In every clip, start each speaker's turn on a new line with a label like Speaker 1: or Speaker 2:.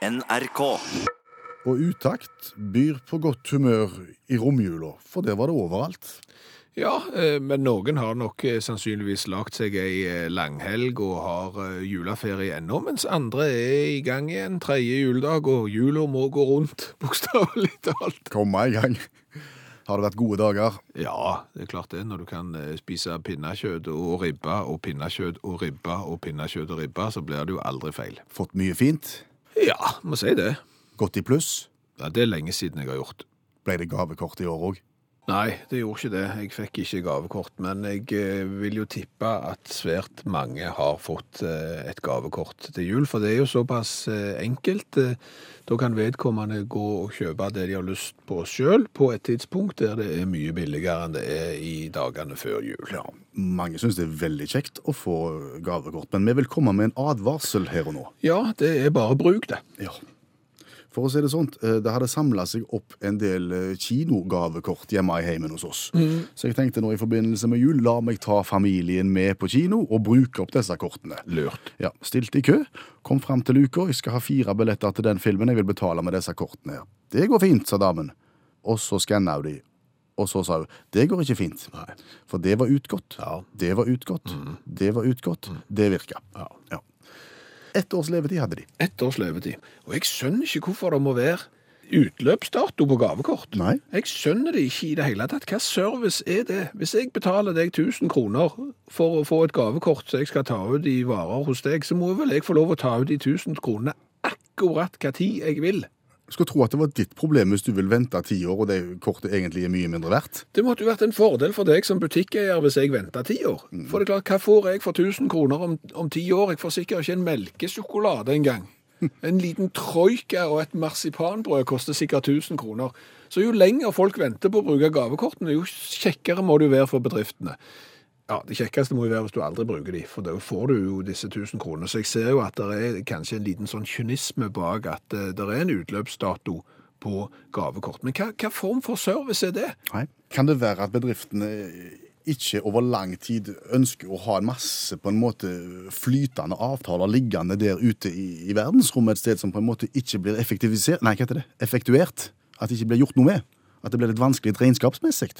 Speaker 1: NRK.
Speaker 2: Og utakt byr på godt humør i romjula, for der var det overalt.
Speaker 3: Ja, eh, men noen har nok eh, sannsynligvis lagt seg ei eh, langhelg og har juleferie ennå, mens andre er i gang igjen tredje juledag, og jula må gå rundt, bokstavelig talt.
Speaker 2: Komme i gang. Har det vært gode dager?
Speaker 3: Ja, det er klart det, når du kan spise pinnekjøtt og ribba, og pinnekjøtt og ribba, og pinnekjøtt og ribba, så blir det jo aldri feil.
Speaker 2: Fått mye fint?
Speaker 3: Ja, må si det.
Speaker 2: Gått i pluss?
Speaker 3: Ja, det er lenge siden jeg har gjort.
Speaker 2: Ble det gavekort i år òg?
Speaker 3: Nei, det gjorde ikke det. Jeg fikk ikke gavekort, men jeg eh, vil jo tippe at svært mange har fått eh, et gavekort til jul, for det er jo såpass eh, enkelt. Da kan vedkommende gå og kjøpe det de har lyst på sjøl, på et tidspunkt der det er mye billigere enn det er i dagene før jul.
Speaker 2: Ja, mange syns det er veldig kjekt å få gavekort, men vi vil komme med en advarsel her og nå.
Speaker 3: Ja, det er bare bruk det.
Speaker 2: Ja. For å si det sånn, eh, det hadde samla seg opp en del eh, kinogavekort hjemme i heimen hos oss. Så jeg tenkte nå i forbindelse med jul, la meg ta familien med på kino og bruke opp disse kortene.
Speaker 3: Lurt.
Speaker 2: Ja, Stilte i kø, kom fram til luka, jeg skal ha fire billetter til den filmen, jeg vil betale med disse kortene her. Det går fint, sa damen. Og så skanna hun de, og så sa hun det går ikke fint.
Speaker 3: Nei.
Speaker 2: For det var utgått,
Speaker 3: Ja.
Speaker 2: det var utgått, det var utgått, det virka.
Speaker 3: Ja.
Speaker 2: Ja. Ett års levetid hadde de.
Speaker 3: Ett års levetid. Og jeg skjønner ikke hvorfor det må være utløpsdato på gavekort.
Speaker 2: Nei.
Speaker 3: Jeg skjønner det ikke i det hele tatt. Hva service er det? Hvis jeg betaler deg 1000 kroner for å få et gavekort så jeg skal ta ut i varer hos deg, så må vel jeg få lov å ta ut de 1000 kronene akkurat hva tid jeg vil.
Speaker 2: Skulle tro at det var ditt problem hvis du vil vente ti år, og det kortet egentlig er mye mindre verdt.
Speaker 3: Det måtte jo vært en fordel for deg som butikkeier hvis jeg venta ti år. For det er klart, hva får jeg for 1000 kroner om, om ti år? Jeg får sikkert ikke en melkesjokolade engang. En liten troika og et marsipanbrød koster sikkert 1000 kroner. Så jo lenger folk venter på å bruke gavekortene, jo kjekkere må det jo være for bedriftene. Ja, Det kjekkeste må jo være hvis du aldri bruker de, for da får du jo disse 1000 kronene. Så jeg ser jo at det er kanskje en liten sånn kynisme bak at eh, det er en utløpsdato på gavekort. Men hva, hva form for service er det?
Speaker 2: Nei. Kan det være at bedriftene ikke over lang tid ønsker å ha en masse på en måte flytende avtaler liggende der ute i, i verdensrommet et sted som på en måte ikke blir effektivisert Nei, hva heter det? Effektuert? At det ikke blir gjort noe med? At det blir litt vanskelig regnskapsmessig?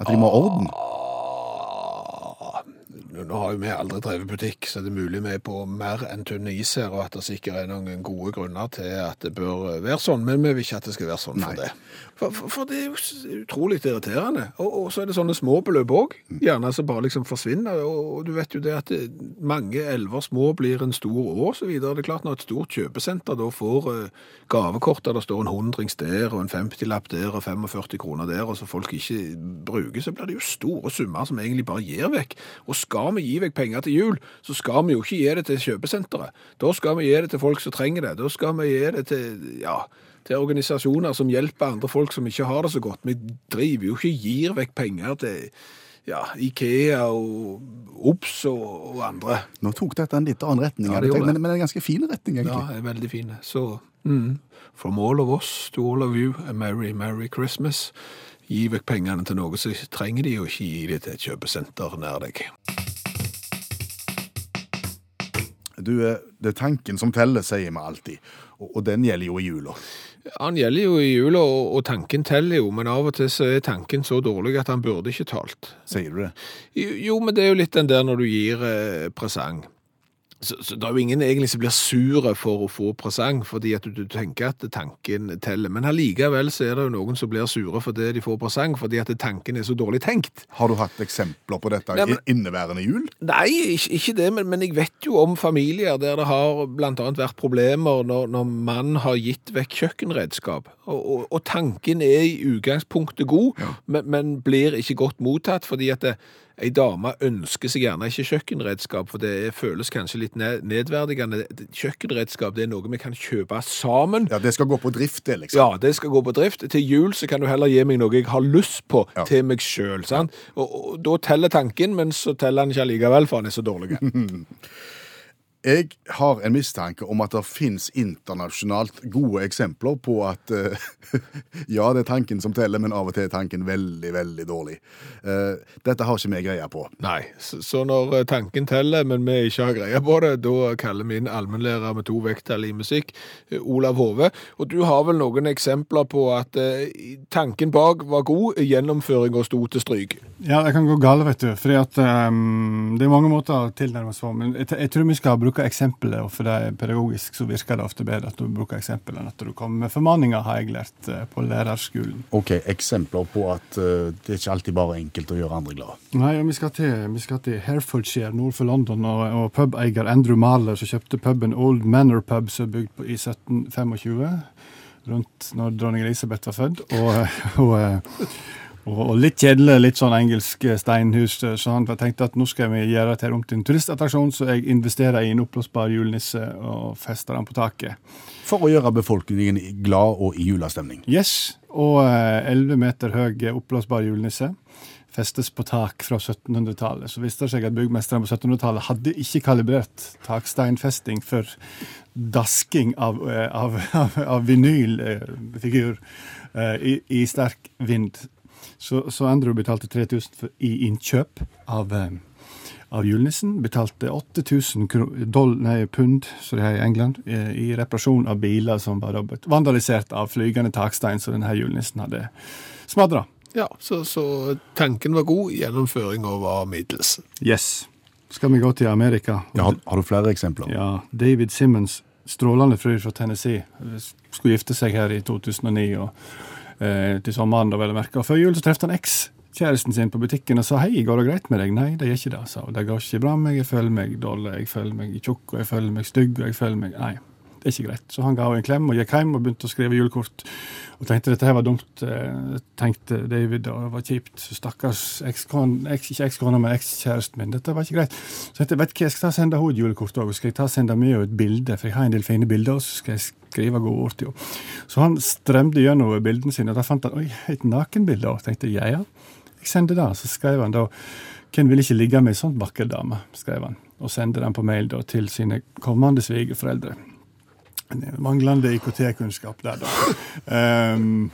Speaker 2: At de må ha orden?
Speaker 3: Nå har jo vi aldri drevet butikk, så det er mulig vi er på mer enn tynne is her, og at det sikkert er noen gode grunner til at det bør være sånn, men vi vil ikke at det skal være sånn for det. For, for, for det er jo utrolig irriterende. Og, og så er det sånne små beløp òg, gjerne som bare liksom forsvinner. Og, og du vet jo det at det, mange elver små blir en stor å, osv. Det er klart når et stort kjøpesenter da får uh, gavekort der det står en hundrings der, og en 50-lapp der, og 45 kroner der, og så folk ikke bruker, så blir det jo store summer som egentlig bare gir vekk. Og skal vi gi vekk penger til jul, så skal vi jo ikke gi det til kjøpesenteret. Da skal vi gi det til folk som trenger det. Da skal vi gi det til, ja, til organisasjoner som hjelper andre folk som ikke har det så godt. Vi driver jo ikke gir vekk penger til ja, Ikea og Ops og, og andre.
Speaker 2: Nå tok dette en litt annen retning,
Speaker 3: Ja, det
Speaker 2: tenkt, men, men en ganske fin retning,
Speaker 3: Ja,
Speaker 2: egentlig.
Speaker 3: er veldig fin. Så mm, from all of us to all of you, a merry, merry Christmas. Gi vekk pengene til noe så trenger de, jo ikke gi det til et kjøpesenter nær deg.
Speaker 2: Du, eh, det er tanken som teller, sier vi alltid. Og, og den gjelder jo i jula.
Speaker 3: Han gjelder jo i jula, og, og tanken teller jo, men av og til så er tanken så dårlig at han burde ikke talt.
Speaker 2: Sier du det?
Speaker 3: Jo, jo, men det er jo litt den der når du gir eh, presang. Så, så det er jo ingen egentlig som blir sure for å få presang, fordi at du, du tenker at tanken teller. Men allikevel så er det jo noen som blir sure for det de får presang, fordi at tanken er så dårlig tenkt.
Speaker 2: Har du hatt eksempler på dette
Speaker 3: Nei, men-
Speaker 2: inneværende jul?
Speaker 3: Nei, ikke, ikke det, men, men jeg vet jo om familier der det har annet vært problemer når, når mann har gitt vekk kjøkkenredskap. Og, og, og tanken er i utgangspunktet god, men, men blir ikke godt mottatt, fordi at det, ei dame ønsker seg gjerne ikke kjøkkenredskap, for det føles kanskje litt nedverdigende. Kjøkkenredskap det er noe vi kan kjøpe sammen.
Speaker 2: Ja, det skal gå på drift, det, liksom.
Speaker 3: Ja, det skal gå på drift. Til jul så kan du heller gi meg noe jeg har lyst på
Speaker 2: Ja.
Speaker 3: til meg sjøl. Og, og da teller tanken, men så teller han ikke allikevel, for han er så dårlig.
Speaker 2: Jeg har en mistanke om at det finnes internasjonalt gode eksempler på at uh, ja, det er tanken som teller, men av og til er tanken veldig, veldig dårlig. Uh, dette har ikke vi greie på.
Speaker 3: Nei, så, så når eh, tanken teller, men vi ikke har greie på det, da kaller vi inn allmennlærer med to vekttall i musikk, Olav Hove. Og du har vel noen eksempler på at uh, tanken bak var god, gjennomføringa sto til stryk?
Speaker 1: Ja, det kan gå galt, vet du. Fordi at um, Det er mange måter å tilnærme seg på. Men jeg, jeg, tror vi skal bruke eksempler, og for det er pedagogisk så virker det ofte bedre at du bruker eksempel enn at du kommer med formaninger, har jeg lært uh, på lærerskolen.
Speaker 2: Ok, Eksempler på at uh, det er ikke alltid bare enkelt å gjøre andre glade.
Speaker 1: Nei, vi skal til, vi skal til Herefordshire nord for London, og, og pubeier Andrew Mahler som kjøpte puben Old Manor Pub, som er bygd på, i 1725 rundt når dronning Elisabeth var født. Og, og, og, litt kjedelig, litt sånn engelsk steinhus. Så han tenkte at nå skal vi gjøre det om til en turistattraksjon, så jeg investerer i en oppblåsbar julenisse og fester den på taket.
Speaker 2: For å gjøre befolkningen glad og i julestemning?
Speaker 1: Yes. Og 11 meter høy oppblåsbar julenisse festes på tak fra 1700-tallet. Så viste det seg at byggmesterne på 1700-tallet hadde ikke kalibrert taksteinfesting for dasking av, av, av, av vinylfigur i, i sterk vind. Så, så Andrew betalte 3000 for, i innkjøp av, av julenissen. Betalte 8000 pund så det er i England, i reparasjon av biler som var vandalisert av flygende takstein som denne julenissen hadde smadra.
Speaker 3: Ja, så, så, tanken var god, gjennomføringa var middels.
Speaker 1: Yes. Skal vi gå til Amerika?
Speaker 2: Ja, har, har, du flere eksempler?
Speaker 1: Ja. David Simmons, strålende fyr fra Tennessee, skulle gifte seg her i 2009 og eh, til sommeren, da vel å merke. Og før jul så trefte han ekskjæresten sin på butikken og sa hei, går det greit med deg? Nei, det gjør ikke det, sa hun. Det går ikke bra med meg, jeg føler meg dårlig, jeg føler meg tjukk, og jeg føler meg stygg, og jeg føler meg Nei det er ikke greit. Så han ga henne en klem og gikk hjem og begynte å skrive julekort. Og tenkte dette her var dumt, eh, tenkte David, og det var kjipt. Stakkars ekskone, eks, ikke ekskona, men ekskjæresten min. Dette var ikke greit. Så jeg tenkte, vet du hva, jeg skal ta sende henne et julekort òg, skal jeg ta sende med henne et bilde, for jeg har en del fine bilder, og så skal jeg skrive gode ord til henne. Så han strømte gjennom bildene sine, og da fant han oi, et nakenbilde òg. Tenkte ja ja, jeg sender det. Så skrev han da hvem vil ikke ligge med ei sånn vakker dame, skrev han, og sendte den på mail da til sine kommende svigerforeldre. Manglende IKT-kunnskap der, da. Um,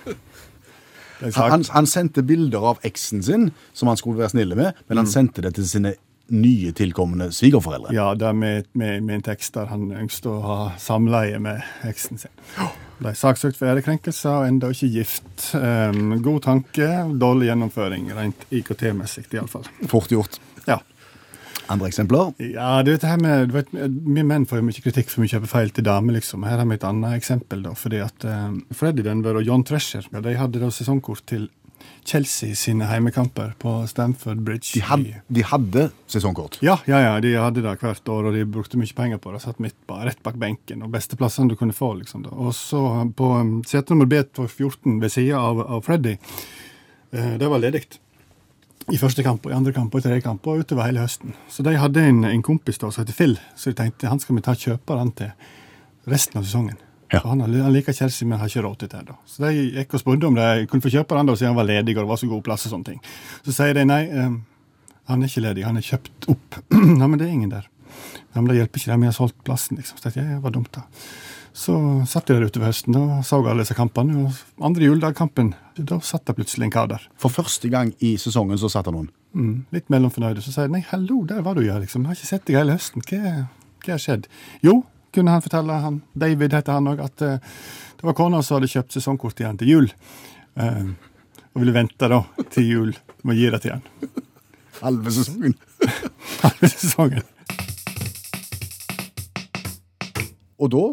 Speaker 2: han, han, sendte bilder av eksen sin, som han skulle være snille med, men han mm. sendte det til sine nye tilkommende svigerforeldre.
Speaker 1: Ja, det med, med, med, en tekst der han ønsket å ha samleie med eksen sin. Ble saksøkt for ærekrenkelse og enda ikke gift. Um, god tanke, dårlig gjennomføring, rent IKT-messig iallfall.
Speaker 2: Fort gjort.
Speaker 1: Ja.
Speaker 2: Andre eksempler?
Speaker 1: Ja, det her med, du vet, Vi menn får jo mye kritikk for mye kjøper feil til damer. liksom. Her har vi et annet eksempel. da, fordi at uh, Freddy Denver og John Tresher ja, de hadde da sesongkort til Chelsea sine heimekamper på Stamford Bridge.
Speaker 2: De, had, de hadde sesongkort?
Speaker 1: Ja, ja, ja, de hadde det hvert år, og de brukte mye penger på det. Satt midt på, rett bak benken, og beste plassene du kunne få. liksom. da. Og så på um, sete nummer B14 ved sida av, av Freddy, uh, det var ledig i første kamp, og i andre kamp og i tredje kamp og utover hele høsten. Så de hadde en, en kompis da, som heter Phil, så de tenkte han skal vi ta kjøpe han til resten av sesongen. Ja. For han, han liker Chelsea, men har ikke råd til det. da. Så de gikk og spurte om de kunne få kjøpe han da, siden han var ledig og det var så god plass. og sånne ting. Så sier de nei, um, han er ikke ledig, han er kjøpt opp. nei, men det er ingen der. Ja, men det hjelper ikke, det, vi har solgt plassen. liksom. Så jeg, det var dumt da. Så satt de der utover høsten og så alle disse kampene. og Andre juledagkampen, da satt det plutselig en kar der.
Speaker 2: For første gang i sesongen så satt det noen?
Speaker 1: Mm, litt mellomfornøyde. Så sier de nei, hallo, der var du ja, liksom. Jeg har ikke sett deg hele høsten. Hva, hva har skjedd? Jo, kunne han fortelle, han, David heter han òg, at uh, det var kona som hadde kjøpt sesongkort igjen til jul. Uh, og ville vente da til jul med å gi det til han.
Speaker 2: Halve sesongen.
Speaker 1: Halve sesongen.
Speaker 2: Og da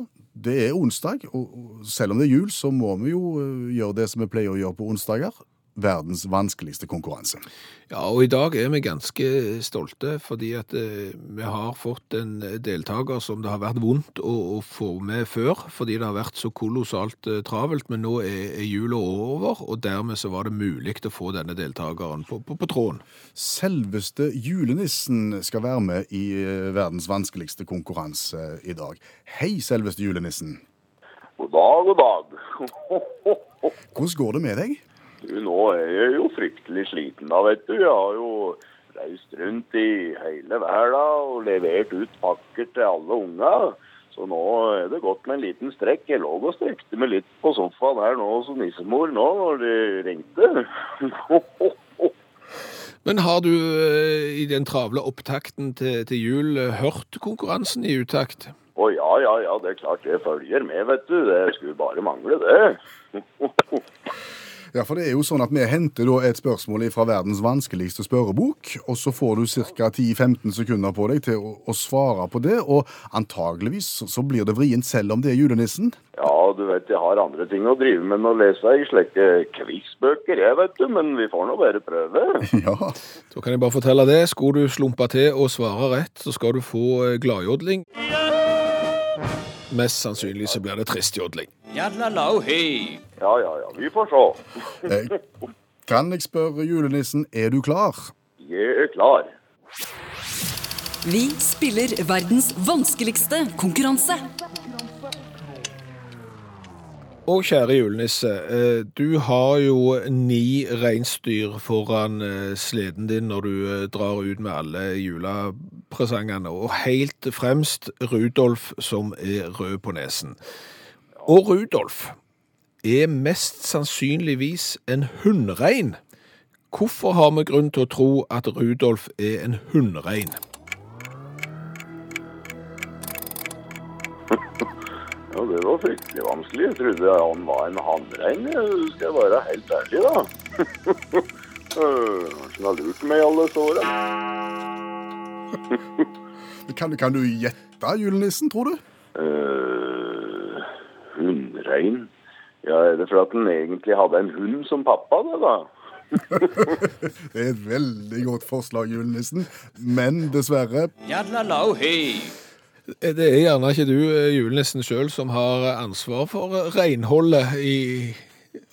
Speaker 2: det er onsdag, og selv om det er jul, så må vi jo eh, gjøre det som vi pleier å gjøre på onsdager. Verdens vanskeligste konkurranse.
Speaker 3: Ja, og i dag er vi ganske stolte fordi at eh, vi har fått en deltaker som det har vært vondt å, å, få med før, fordi det har vært så kolossalt eh, travelt. Men nå er, er jula over, og dermed så var det mulig å få denne deltakeren på, på, på tråden.
Speaker 2: Selveste julenissen skal være med i eh, verdens vanskeligste konkurranse i dag. Hei, selveste julenissen.
Speaker 4: God dag, god dag.
Speaker 2: Hvordan går det med deg?
Speaker 4: Du, nå er jeg jo fryktelig sliten da, vet du. Jeg har jo reist rundt i hele verden og levert ut pakker til alle unga. Så nå er det godt med en liten strekk. Jeg lå og strekte meg litt på sofaen her nå som nissemor nå når det ringte.
Speaker 3: Men har du eh, i den travle opptakten til, til jul eh, hørt konkurransen i utakt?
Speaker 4: Å ja, ja, ja, det er klart det følger med, vet du. Det skulle bare mangle, det.
Speaker 2: Ja, for det er jo sånn at Vi henter da et spørsmål fra verdens vanskeligste spørrebok, og så får du ca. 10-15 sekunder på deg til å, å svare på det. Og antageligvis så- så blir det vrient selv om det er julenissen.
Speaker 4: Ja, du vet, jeg har andre ting å drive med enn å lese i slike quizbøker, jeg, vet du. Men vi får nå bare prøve.
Speaker 2: Ja,
Speaker 3: Da kan jeg bare fortelle det. Skulle du slumpe til og svare rett, så skal du få gladjodling. gladjodling. Mest sannsynlig så blir det tristjodling.
Speaker 4: Ja, ja, ja, vi får se.
Speaker 2: Eh, Kan jeg spørre julenissen, er du klar?
Speaker 4: Jeg er klar.
Speaker 5: Vi spiller verdens vanskeligste konkurranse.
Speaker 3: Og kjære julenisse, eh, du har jo ni reinsdyr foran eh, sleden din når du eh, drar ut med alle julepresangene, og helt fremst Rudolf som er rød på nesen. Og Rudolf er mest sannsynligvis en hunnrein. Hvorfor har vi grunn til å tro at Rudolf er en hunnrein?
Speaker 4: Ja, det var fryktelig vanskelig. Jeg trodde han var en hannrein, skal jeg være helt ærlig, da. Han har lurt meg i alle såra.
Speaker 2: Kan, kan du gjette julenissen, tror du?
Speaker 4: Uh, Hunnrein? Ja, er det fordi han egentlig hadde en hund som pappa, det, da?
Speaker 2: Det er et veldig godt forslag, julenissen. Men dessverre
Speaker 3: Det er gjerne ikke du, eh, julenissen sjøl, som har ansvar for eh, renholdet i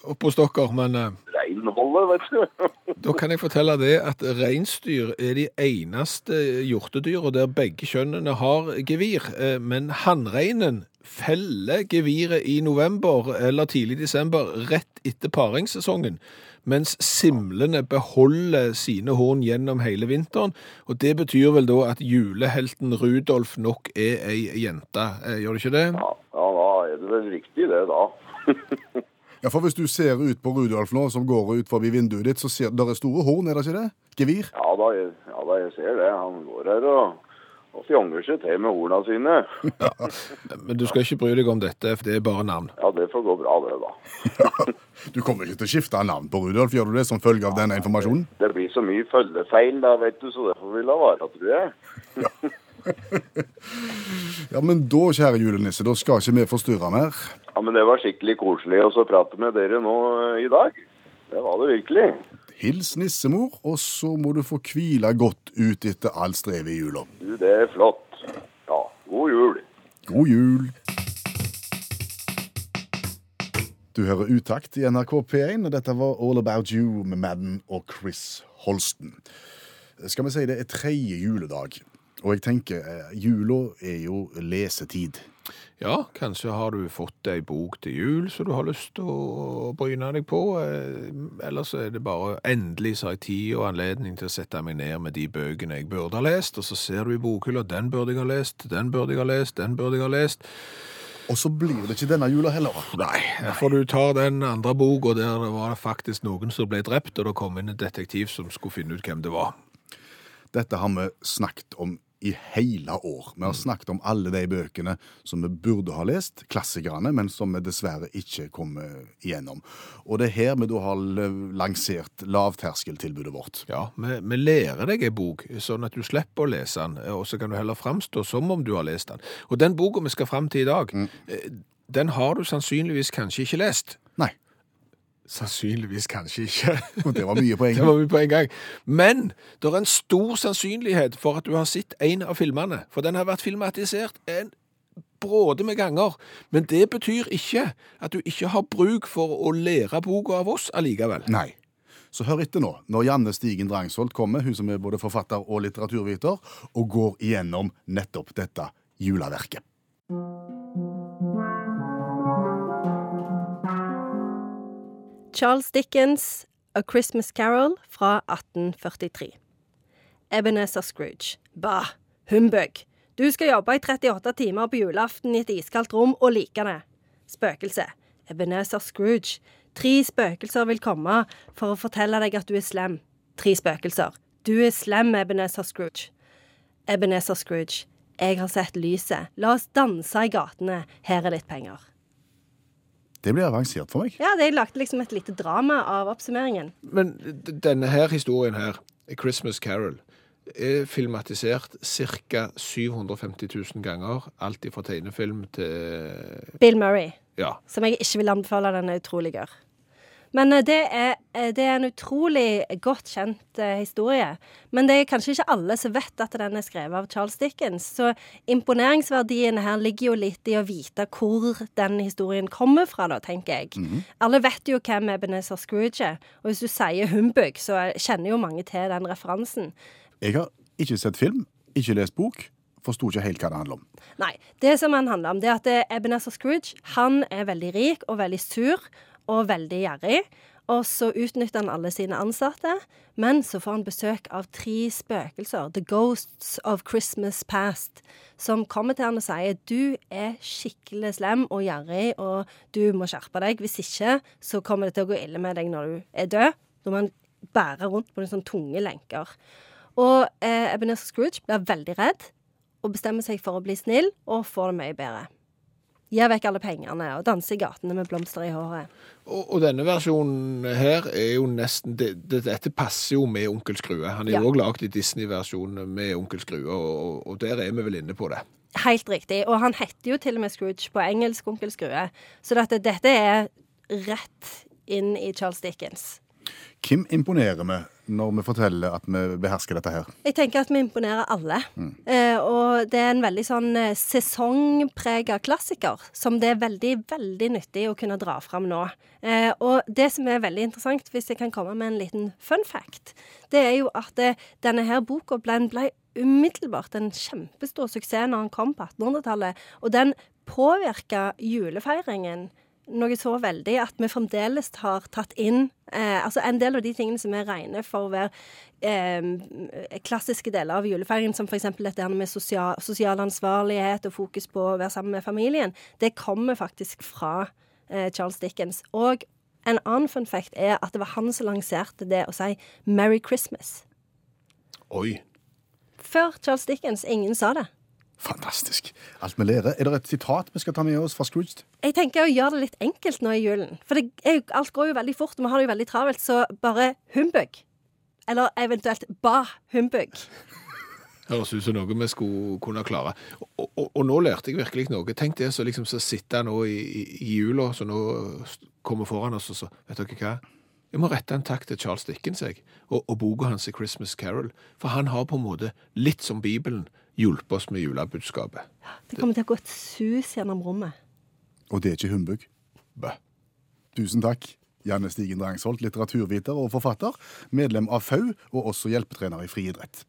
Speaker 3: oppå Stokker, men eh,
Speaker 4: Reinholdet, vet du.
Speaker 3: da kan jeg fortelle det at reinsdyr er de eneste hjortedyra der begge kjønnene har gevir, eh, men hannreinen feller geviret i november eller tidlig desember rett etter paringssesongen. Mens simlene beholder sine horn gjennom hele vinteren. Og det betyr vel da at julehelten Rudolf nok er ei jente, eh, gjør det ikke det?
Speaker 4: Ja, ja, da er det vel riktig, det, da.
Speaker 2: Ja, for Hvis du ser ut på Rudolf nå, som går ut forbi vinduet ditt, så ser der er store horn, er det ikke det? Gevir?
Speaker 4: Ja da, jeg, ja, da, jeg ser det. Han går her og, og fjonger seg til med horna sine.
Speaker 3: Men du skal ikke bry deg om dette, for det er bare navn.
Speaker 4: Ja, det får gå bra, det, da.
Speaker 2: Du kommer ikke til å skifte navn på Rudolf, gjør du det, som følge av denne informasjonen?
Speaker 4: Det blir så mye følgefeil da, vet du, så det får vi la være, tror jeg.
Speaker 2: Ja, men da, kjære julenisse, da skal ikke vi forstyrre mer.
Speaker 4: Ja, men det var skikkelig koselig å prate med dere nå eh, i dag. Det var det virkelig.
Speaker 2: Hils nissemor, og så må du få hvile godt ut etter all strevet i jula.
Speaker 4: Du, det er flott. Ja, god jul.
Speaker 2: God jul! Du hører Utakt i NRK P1, og dette var All About You med Madden og Chris Holsten. Skal vi si det er tredje juledag, og jeg tenker eh, jula er jo lesetid.
Speaker 3: Ja, kanskje har du fått ei bok til jul som du har lyst til å bryne deg på. eh, Ellers er det bare endelig så har jeg tid og anledning til å sette meg ned med de bøkene jeg burde ha lest, og så ser du i bokhylla den burde jeg ha lest, den burde jeg ha lest, den burde jeg ha lest.
Speaker 2: Og så blir det ikke denne jula heller.
Speaker 3: Nei, for du tar den andre boka der det var faktisk noen som ble drept, og det kom inn en detektiv som skulle finne ut hvem det var.
Speaker 2: Dette har vi snakket om i hele år. Vi har snakket om alle de bøkene som vi burde ha lest, klassikerne, men som vi dessverre ikke kommer igjennom. Og det er her vi da har lansert lavterskeltilbudet vårt.
Speaker 3: Ja, vi, vi lærer deg ei bok, sånn at du slipper å lese den, og så kan du heller framstå som om du har lest den. Og den boka vi skal fram til i dag, mm. den har du sannsynligvis kanskje ikke lest. Sannsynligvis kanskje ikke.
Speaker 2: og det var mye på en
Speaker 3: Det
Speaker 2: gang.
Speaker 3: var mye på en gang. Men det er en stor sannsynlighet for at du har sett en av filmene. For den har vært filmatisert en bråde med ganger. Men det betyr ikke at du ikke har bruk for å lære boka av oss allikevel.
Speaker 2: Nei. Så hør etter nå, når Janne Stigen Drangsholt kommer, hun som er både forfatter og litteraturviter, og går igjennom nettopp dette juleverket.
Speaker 6: Charles Dickens' A Christmas Carol fra 1843. Ebenezer Scrooge. Bah, humbug. Du skal jobbe i 38 timer på julaften i et iskaldt rom og like det. Spøkelse. Ebenezer Scrooge. Tre spøkelser vil komme for å fortelle deg at du er slem. Tre spøkelser. Du er slem, Ebenezer Scrooge. Ebenezer Scrooge. Jeg har sett lyset. La oss danse i gatene. Her er litt penger.
Speaker 2: Det blir avansert for meg.
Speaker 6: Ja, det Jeg lagde liksom et lite drama av oppsummeringen.
Speaker 3: Men denne her historien her, Christmas Carol, er filmatisert ca. 750 000 ganger. Alt fra tegnefilm til
Speaker 6: Bill Murray.
Speaker 3: Ja.
Speaker 6: som jeg ikke vil anbefale. Den er utrolig gørr. Men eh, det er, eh, det er en utrolig godt kjent eh, historie. Men det er kanskje ikke alle som vet at den er skrevet av Charles Dickens. Så imponeringsverdien her ligger jo litt i å vite hvor den historien kommer fra, da, tenker jeg. Alle vet jo hvem Ebenezer Scrooge er. Og hvis du sier humbug, så kjenner jo mange til den referansen.
Speaker 2: Jeg har ikke sett film, ikke lest bok, forsto ikke helt hva det handler om.
Speaker 6: Nei. Det som han handler om, det er at Ebenezer Scrooge han er veldig rik og veldig sur og veldig gjerrig. Og så utnytter han alle sine ansatte, men så får han besøk av tre spøkelser, The Ghosts of Christmas Past, som kommer til han og sier du er skikkelig slem og gjerrig, og du må skjerpe deg. Hvis ikke så kommer det til å gå ille med deg når du er død. Da må han bære rundt på noen sånne tunge lenker. Og eh, Ebenezer Scrooge blir veldig redd og bestemmer seg for å bli snill og får det mye bedre. Gir vekk alle pengene og danser i gatene med blomster i håret.
Speaker 3: Og, og denne versjonen her er jo nesten det, det, Dette passer jo med Onkel Skrue. Han er
Speaker 6: Ja.
Speaker 3: jo òg lagd i Disney-versjonen med Onkel Skrue, og, og der er vi vel inne på det.
Speaker 6: Helt riktig. Og han heter jo til og med Scrooge på engelsk, onkel Skrue. Så dette, dette er rett inn i Charles Dickens.
Speaker 2: Hvem imponerer vi når vi forteller at vi behersker dette her?
Speaker 6: Jeg tenker at vi imponerer alle. Eh, og det er en veldig sånn eh, sesongprega klassiker som det er veldig, veldig nyttig å kunne dra fram nå. Eh, og det som er veldig interessant, hvis jeg kan komme med en liten fun fact, det er jo at det, denne her boka ble, ble umiddelbart en kjempestor suksess når den kom på 1800-tallet. Og den påvirka julefeiringen noe så veldig at vi fremdeles har tatt inn eh, altså en del av de tingene som vi regner for å være eh, klassiske deler av julefeiringen, som f.eks. dette med sosial, sosial ansvarlighet og fokus på å være sammen med familien, det kommer faktisk fra eh, Charles Dickens. Og en annen fun fact er at det var han som lanserte det å si 'Merry Christmas'.
Speaker 3: Oi.
Speaker 6: Før Charles Dickens. Ingen sa det.
Speaker 2: Fantastisk. Alt vi lærer. Er det et sitat vi skal ta med oss fra Scrooge?
Speaker 6: Jeg tenker å gjøre det litt enkelt nå i julen. For det er jo, alt går jo veldig fort, og vi har det jo veldig travelt, så bare humbug. Eller eventuelt ba humbug.
Speaker 3: Høres ut som noe vi skulle kunne klare. Og, og, og nå lærte jeg virkelig noe. Tenk det så liksom så sitter nå i, i, i jula, så nå kommer foran oss og så Vet dere hva? Jeg må rette en takk til Charles Dickens jeg, og, og boka hans i Christmas Carol. For han har på en måte, litt som Bibelen, hjulpet oss med julebudskapet.
Speaker 6: Det kommer til å gå et sus gjennom rommet.
Speaker 2: Og det er ikke humbug.
Speaker 3: Bø.
Speaker 2: Tusen takk. Janne Stigen Drangsholt, litteraturviter og forfatter, medlem av FAU og også hjelpetrener i friidrett.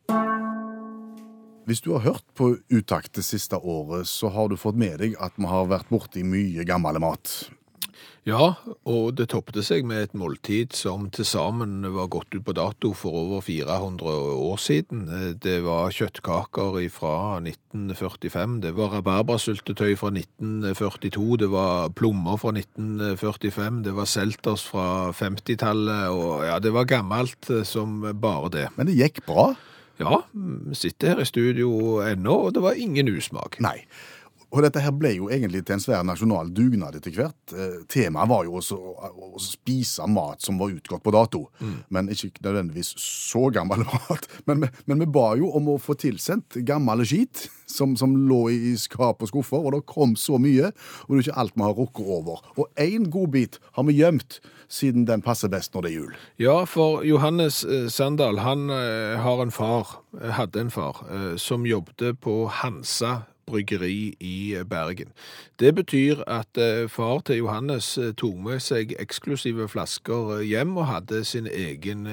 Speaker 2: Hvis du har hørt på Utakt det siste året, så har du fått med deg at vi har vært borti mye gammel mat.
Speaker 3: Ja, og det toppet seg med et måltid som til sammen var gått ut på dato for over 400 år siden. Det var kjøttkaker fra 1945, det var rabarbrasyltetøy fra 1942, det var plommer fra 1945, det var selters fra 50-tallet, og ja, det var gammelt som bare det.
Speaker 2: Men det gikk bra.
Speaker 3: Ja, vi sitter her i studio ennå, og det var ingen usmak.
Speaker 2: Nei. Og dette her ble jo egentlig til en svær nasjonal dugnad etter hvert. Eh, Temaet var jo også å, spise mat som var utgått på dato. Men ikke nødvendigvis så gammel mat. Men, men vi ba jo om å få tilsendt gammel skit som, som lå i skap og skuffer, og det kom så mye, og det er ikke alt vi har rukket over. Og én godbit har vi gjemt, siden den passer best når det er jul.
Speaker 3: Ja, for Johannes eh, Sandal, han eh, har en far, hadde en far, som jobbet på Hansa bryggeri i Bergen. Det betyr at eh, far til Johannes eh, tok med seg eksklusive flasker eh, hjem og hadde sin egen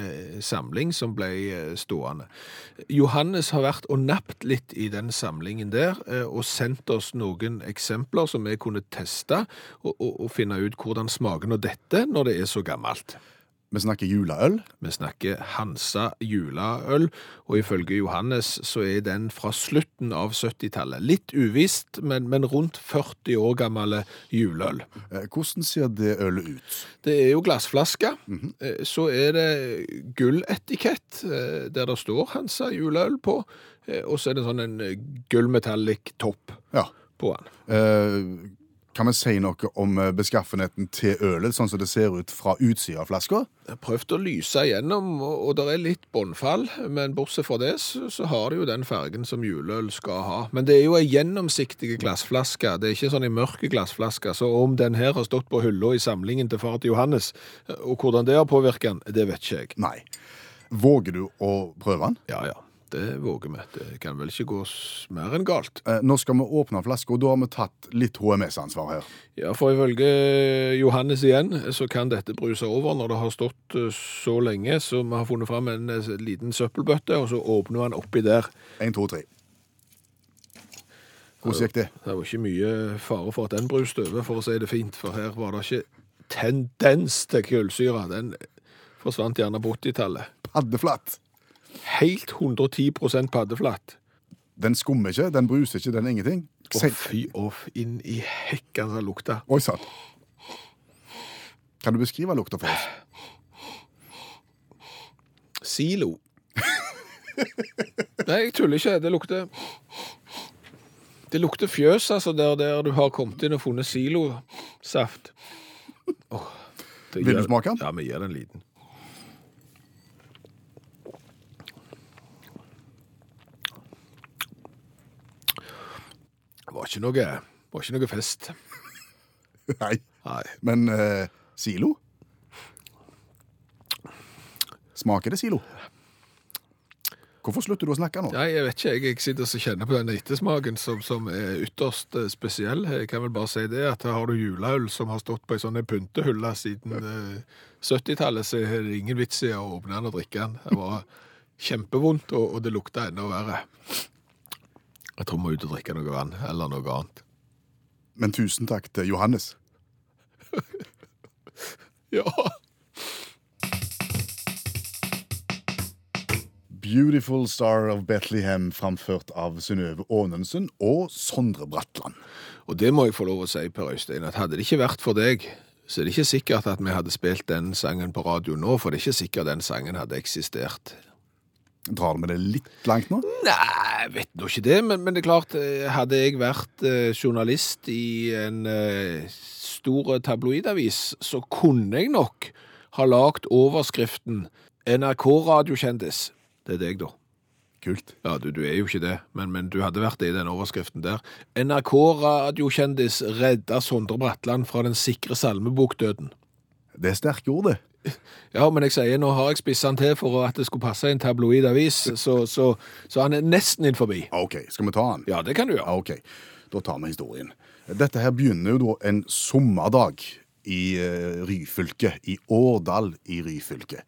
Speaker 3: samling som ble stående. Johannes har vært og napt litt i den samlingen der, og sendt oss noen eksempler som vi kunne teste og, og, og finne ut hvordan smaker nå dette når det er så gammelt.
Speaker 2: Vi snakker juleøl.
Speaker 3: Vi snakker Hansa juleøl, og ifølge Johannes så er den fra slutten av 70-tallet. Litt uvisst, men, men rundt 40 år gammel juleøl.
Speaker 2: Eh, Hvordan ser det ølet ut?
Speaker 3: Det er jo glassflaske. Eh, Så er det gulletikett eh, der det står Hansa juleøl på, og så er det sånn en gullmetallic topp
Speaker 2: Ja.
Speaker 3: på den.
Speaker 2: Eh, Kan vi si noe om eh, beskaffenheten til ølet, sånn som det ser ut fra utsida av flaska?
Speaker 3: Jeg har prøvd å lyse igjennom, og det er litt båndfall, men bortsett fra det så, har det jo den fargen som juleøl skal ha. Men det er jo en gjennomsiktig glassflaske, det er ikke sånn en mørk glassflaske, så om den her har stått på hylla i samlingen til far til Johannes, og hvordan det har påvirket den, det vet ikke jeg.
Speaker 2: Nei. Våger du å prøve den?
Speaker 3: Ja, ja, det våger vi. Det kan vel ikke gå mer enn galt.
Speaker 2: Eh, Nå skal vi åpne flaska, og da har vi tatt litt HMS-ansvar her.
Speaker 3: Ja, for ifølge Johannes igjen, så kan dette bruse over når det har stått eh, så lenge, så vi har funnet fram en eh, liten søppelbøtte, og så åpner han oppi der.
Speaker 2: Én, to, tre. Hvordan gikk det?
Speaker 3: Det var ikke mye fare for at den bruste over, for å si det fint, for her var det ikke tendens til kullsyre. Den forsvant gjerne på 80-tallet.
Speaker 2: Paddeflatt.
Speaker 3: Helt 110% paddeflatt.
Speaker 2: Den skummer ikke, den bruser ikke, den er ingenting.
Speaker 3: Å, fy off, inn i hekken som lukta.
Speaker 2: Oi sann. Kan du beskrive lukta for oss?
Speaker 3: Silo. Nei, jeg tuller ikke. Det lukter Det lukter fjøs, altså, der, der du har kommet inn og funnet silosaft. Oh,
Speaker 2: Vil du smake den?
Speaker 3: Ja, vi gir den en liten. Det var ikke noe, var ikke noe fest.
Speaker 2: Nei.
Speaker 3: Nei.
Speaker 2: Men eh, silo? Smaker det silo? Hvorfor slutter du å snakke nå?
Speaker 3: Nei, jeg vet ikke. Jeg, jeg sitter og kjenner på den ettersmaken som, som er ytterst eh, spesiell. Jeg kan vel bare si det at her har du juleøl som har stått på ei sånn pyntehylle siden eh, 70-tallet, så er det ingen vits i å åpne den og drikke den. Det var kjempevondt, og, og det lukta enda verre. Jeg tror vi må ut og drikke noe vann, eller noe annet.
Speaker 2: Men tusen takk til Johannes.
Speaker 3: Ja.
Speaker 2: Beautiful Star of Bethlehem, framført av Synnøve Aanensen og Sondre Bratland.
Speaker 3: Og det må jeg få lov å si, Per Øystein, at hadde det ikke vært for deg, så er det ikke sikkert at vi hadde spilt den sangen på radio nå, for det er ikke sikkert den sangen hadde eksistert
Speaker 2: Drar med det litt langt nå?
Speaker 3: Nei, jeg vet nå ikke det, men, men det er klart, eh, hadde jeg vært eh, journalist i en eh, stor tabloidavis, så kunne jeg nok ha lagt overskriften NRK-radiokjendis. Det er deg, da.
Speaker 2: Kult.
Speaker 3: Ja, du, du er jo ikke det, men, men du hadde vært det i den overskriften der. NRK-radiokjendis redda Sondre Bratland fra den sikre salmebokdøden.
Speaker 2: Det er sterke ord, det.
Speaker 3: Ja, men jeg sier, nå har jeg spissa han til for at det skulle passe i en tabloid avis, så, så, så han er nesten inn forbi.
Speaker 2: OK, skal vi ta han?
Speaker 3: Ja, det kan du gjøre.
Speaker 2: Ok. Da tar vi historien. Dette her begynner jo da en sommerdag i eh, Ryfylke, i Årdal i Ryfylke.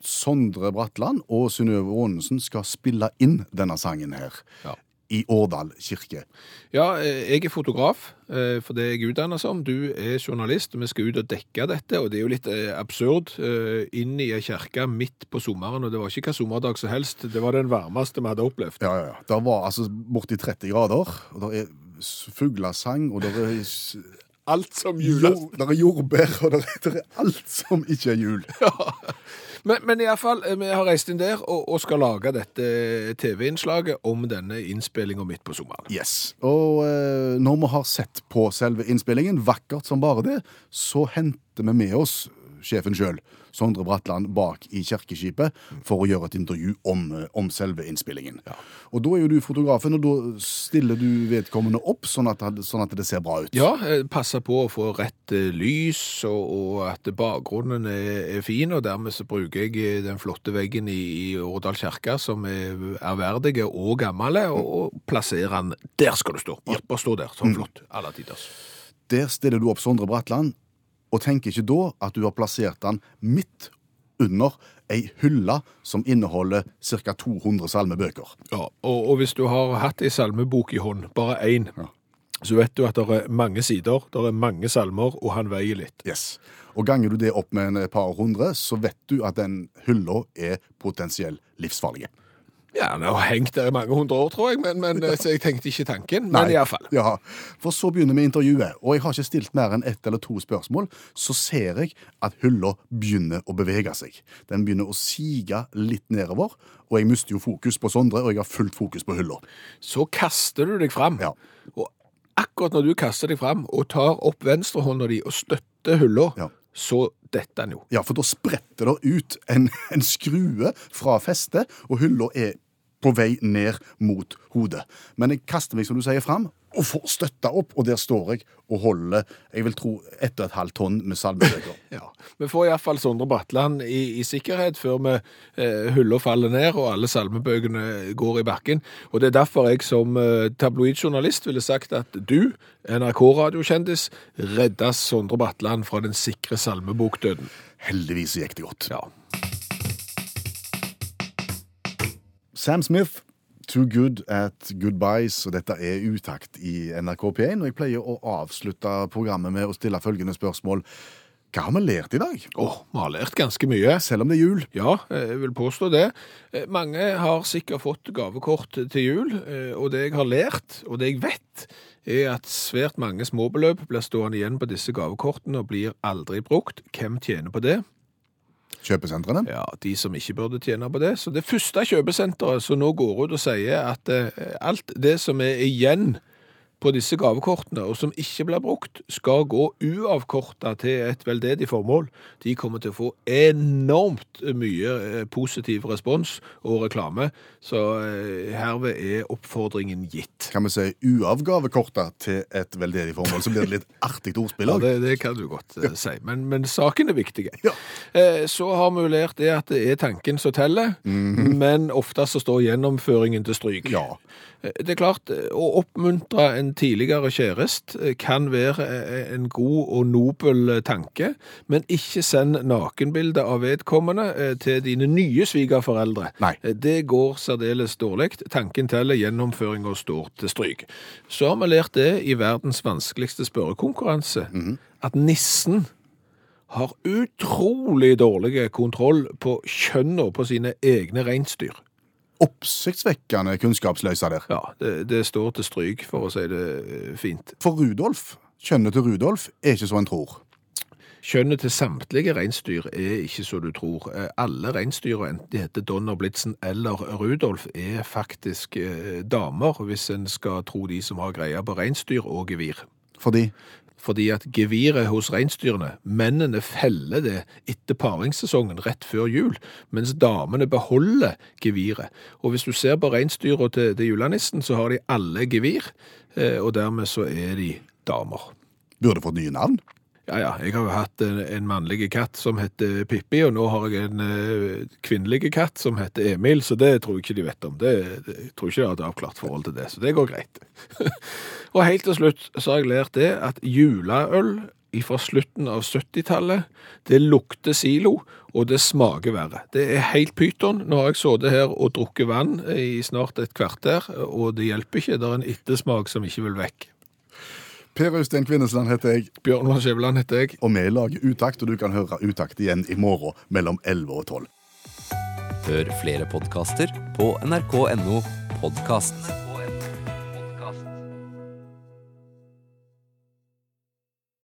Speaker 2: Sondre Bratland og Synnøve Aanensen skal spille inn denne sangen her
Speaker 3: Ja.
Speaker 2: I Årdal kirke.
Speaker 3: Ja, eh, jeg er fotograf, eh, for det er jeg utdannet som. Du er journalist, og vi skal ut og dekke dette. Og det er jo litt eh, absurd. Inn i ei kirke midt på sommeren, og det var ikke hva sommerdag som helst. Det var den varmeste vi hadde opplevd.
Speaker 2: Ja, ja, ja. Det var altså borti 30 grader, og det er fuglesang, og det er,
Speaker 3: Alt som
Speaker 2: jord, det er jordbær, og det er, er alt som ikke er jul.
Speaker 3: Men, men iallfall, vi har reist inn der og, og skal lage dette TV-innslaget om denne innspillinga midt på sommeren.
Speaker 2: Yes. Og eh, når vi har sett på selve innspillingen, vakkert som bare det, så henter vi med oss sjefen sjøl, Sondre Bratland, bak i kirkeskipet for å gjøre et intervju om, eh, om selve innspillingen. Og da er jo du fotografen, og da stiller du vedkommende opp sånn at, sånn at det ser bra ut.
Speaker 3: Ja, passer passe på å få rett eh, lys, og, og at bakgrunnen er, er fin, og dermed så bruker jeg eh, den flotte veggen i, i Årdal kirke, som er ærverdige og gamle, og, og plasserer den Der skal du stå! Bare, bare stå der, sånn flott. Alle tiders.
Speaker 2: Der stiller du opp Sondre Bratland, og tenker ikke da at du har plassert den midt under ei hylle som inneholder ca. 200 salmebøker.
Speaker 3: Ja, og, og hvis du har hatt ei salmebok i hånd, bare én, så vet du at det er mange sider, det er mange salmer, og han veier litt.
Speaker 2: Yes. Og ganger du det opp med en par hundre, så vet du at den hylla er potensielt livsfarlig.
Speaker 3: Ja, Den har hengt der i mange hundre år, tror jeg, men, men eh, så jeg tenkte ikke tanken. Men i hvert fall.
Speaker 2: Ja, for så begynner vi intervjuet, og jeg har ikke stilt mer enn ett eller to spørsmål, så ser jeg at hylla begynner å bevege seg. Den begynner å sige litt nedover, og jeg mister jo fokus på Sondre, og jeg har fullt fokus på hylla.
Speaker 3: Så kaster du deg fram.
Speaker 2: Ja.
Speaker 3: Og akkurat når du kaster deg fram og tar opp venstrehånda di og støtter hylla,
Speaker 2: Ja.
Speaker 3: Så detter den jo.
Speaker 2: Ja, for da spretter det ut en, en skrue fra festet, og hylla er på vei ned mot hodet. Men jeg kaster meg, som du sier, fram og får støtta opp, og der står jeg og holder jeg vil tro ett og et halvt tonn med salmebøker.
Speaker 3: Ja. Vi får iallfall Sondre Bratland i, i sikkerhet før vi eh, hylla faller ned og alle salmebøkene går i bakken. Og det er derfor jeg som eh, tabloidjournalist ville sagt at du, NRK-radiokjendis, redda Sondre Bratland fra den sikre salmebokdøden.
Speaker 2: Heldigvis gikk det godt.
Speaker 3: Ja.
Speaker 2: Sam Smith, Too Good at Goodbyes, og dette er utakt i NRK P1. Og jeg pleier å avslutte programmet med å stille følgende spørsmål. Hva har vi lært i dag?
Speaker 3: Åh, vi har lært ganske mye.
Speaker 2: Selv om det er jul.
Speaker 3: Ja, jeg vil påstå det. Eh, Mange har sikkert fått gavekort til jul, eh, og det jeg har lært, og det jeg vet, er at svært mange småbeløp blir stående igjen på disse gavekortene og blir aldri brukt. Hvem tjener på det?
Speaker 2: Kjøpesentrene.
Speaker 3: Ja, de som ikke burde tjene på det. Så det første kjøpesenteret som nå går ut og sier at eh, alt det som er igjen på disse gavekortene, og som ikke blir brukt, skal gå uavkorta til et veldedig formål. De kommer til å få enormt mye eh, positiv respons og reklame, så eh, herved er oppfordringen gitt.
Speaker 2: Kan vi si uavgavekorta til et veldedig formål, så blir det litt artig ordspill
Speaker 3: Ja, det, det kan du godt ja. si, men, men saken er viktig.
Speaker 2: Ja.
Speaker 3: Eh, så har vi lært det at det er tanken som teller, men ofte så står gjennomføringen til stryk.
Speaker 2: Ja.
Speaker 3: Eh, Det er klart, eh, å oppmuntre en tidligere kjærest eh, kan være en god og nobel tanke, men ikke send nakenbilder av vedkommende til dine nye svigerforeldre.
Speaker 2: Nei.
Speaker 3: Det går særdeles dårlig. Tanken teller, gjennomføringa står til stryk. Så har vi lært det i verdens vanskeligste spørrekonkurranse, at nissen har utrolig dårlig kontroll på kjønna på sine egne reinsdyr.
Speaker 2: Oppsiktsvekkende kunnskapsløse der.
Speaker 3: Ja, det, det står til stryk, for å si det eh, fint.
Speaker 2: For Rudolf, kjønnet til Rudolf, er ikke som en tror.
Speaker 3: Kjønnet til samtlige reinsdyr er ikke som du tror. Eh, Alle reinsdyra, enten de heter Donner, Blitzen eller Rudolf, er faktisk eh, damer, hvis en skal tro de som har greia på reinsdyr og gevir.
Speaker 2: Fordi
Speaker 3: Fordi at geviret hos reinsdyrene, mennene feller det etter paringssesongen rett før jul, mens damene beholder geviret. Og hvis du ser på reinsdyra til, til julenissen, så har de alle gevir, eh, og dermed så er de damer.
Speaker 2: burde fått nye navn.
Speaker 3: Ja, ja, jeg har jo hatt en, en mannlig katt som heter Pippi, og nå har jeg en uh, kvinnelig katt som heter Emil, så det tror jeg ikke de vet om. Det, det, jeg tror ikke de har et avklart forhold til det, så det går greit. og helt til slutt så har jeg lært det at juleøl fra slutten av 70-tallet, det lukter silo, og det smaker verre. Det er helt pyton. Nå har jeg sittet her og drukket vann i snart et kvarter, og det hjelper ikke. Det er en ettersmak som ikke vil vekk.
Speaker 2: Per Øystein Kvinnesland heter jeg,
Speaker 3: Bjørn Lars Skjæveland heter jeg.
Speaker 2: og vi lager Utakt, og du kan høre Utakt igjen i morgen mellom 11 og 12.
Speaker 7: Hør flere podkaster på nrk.no podkast.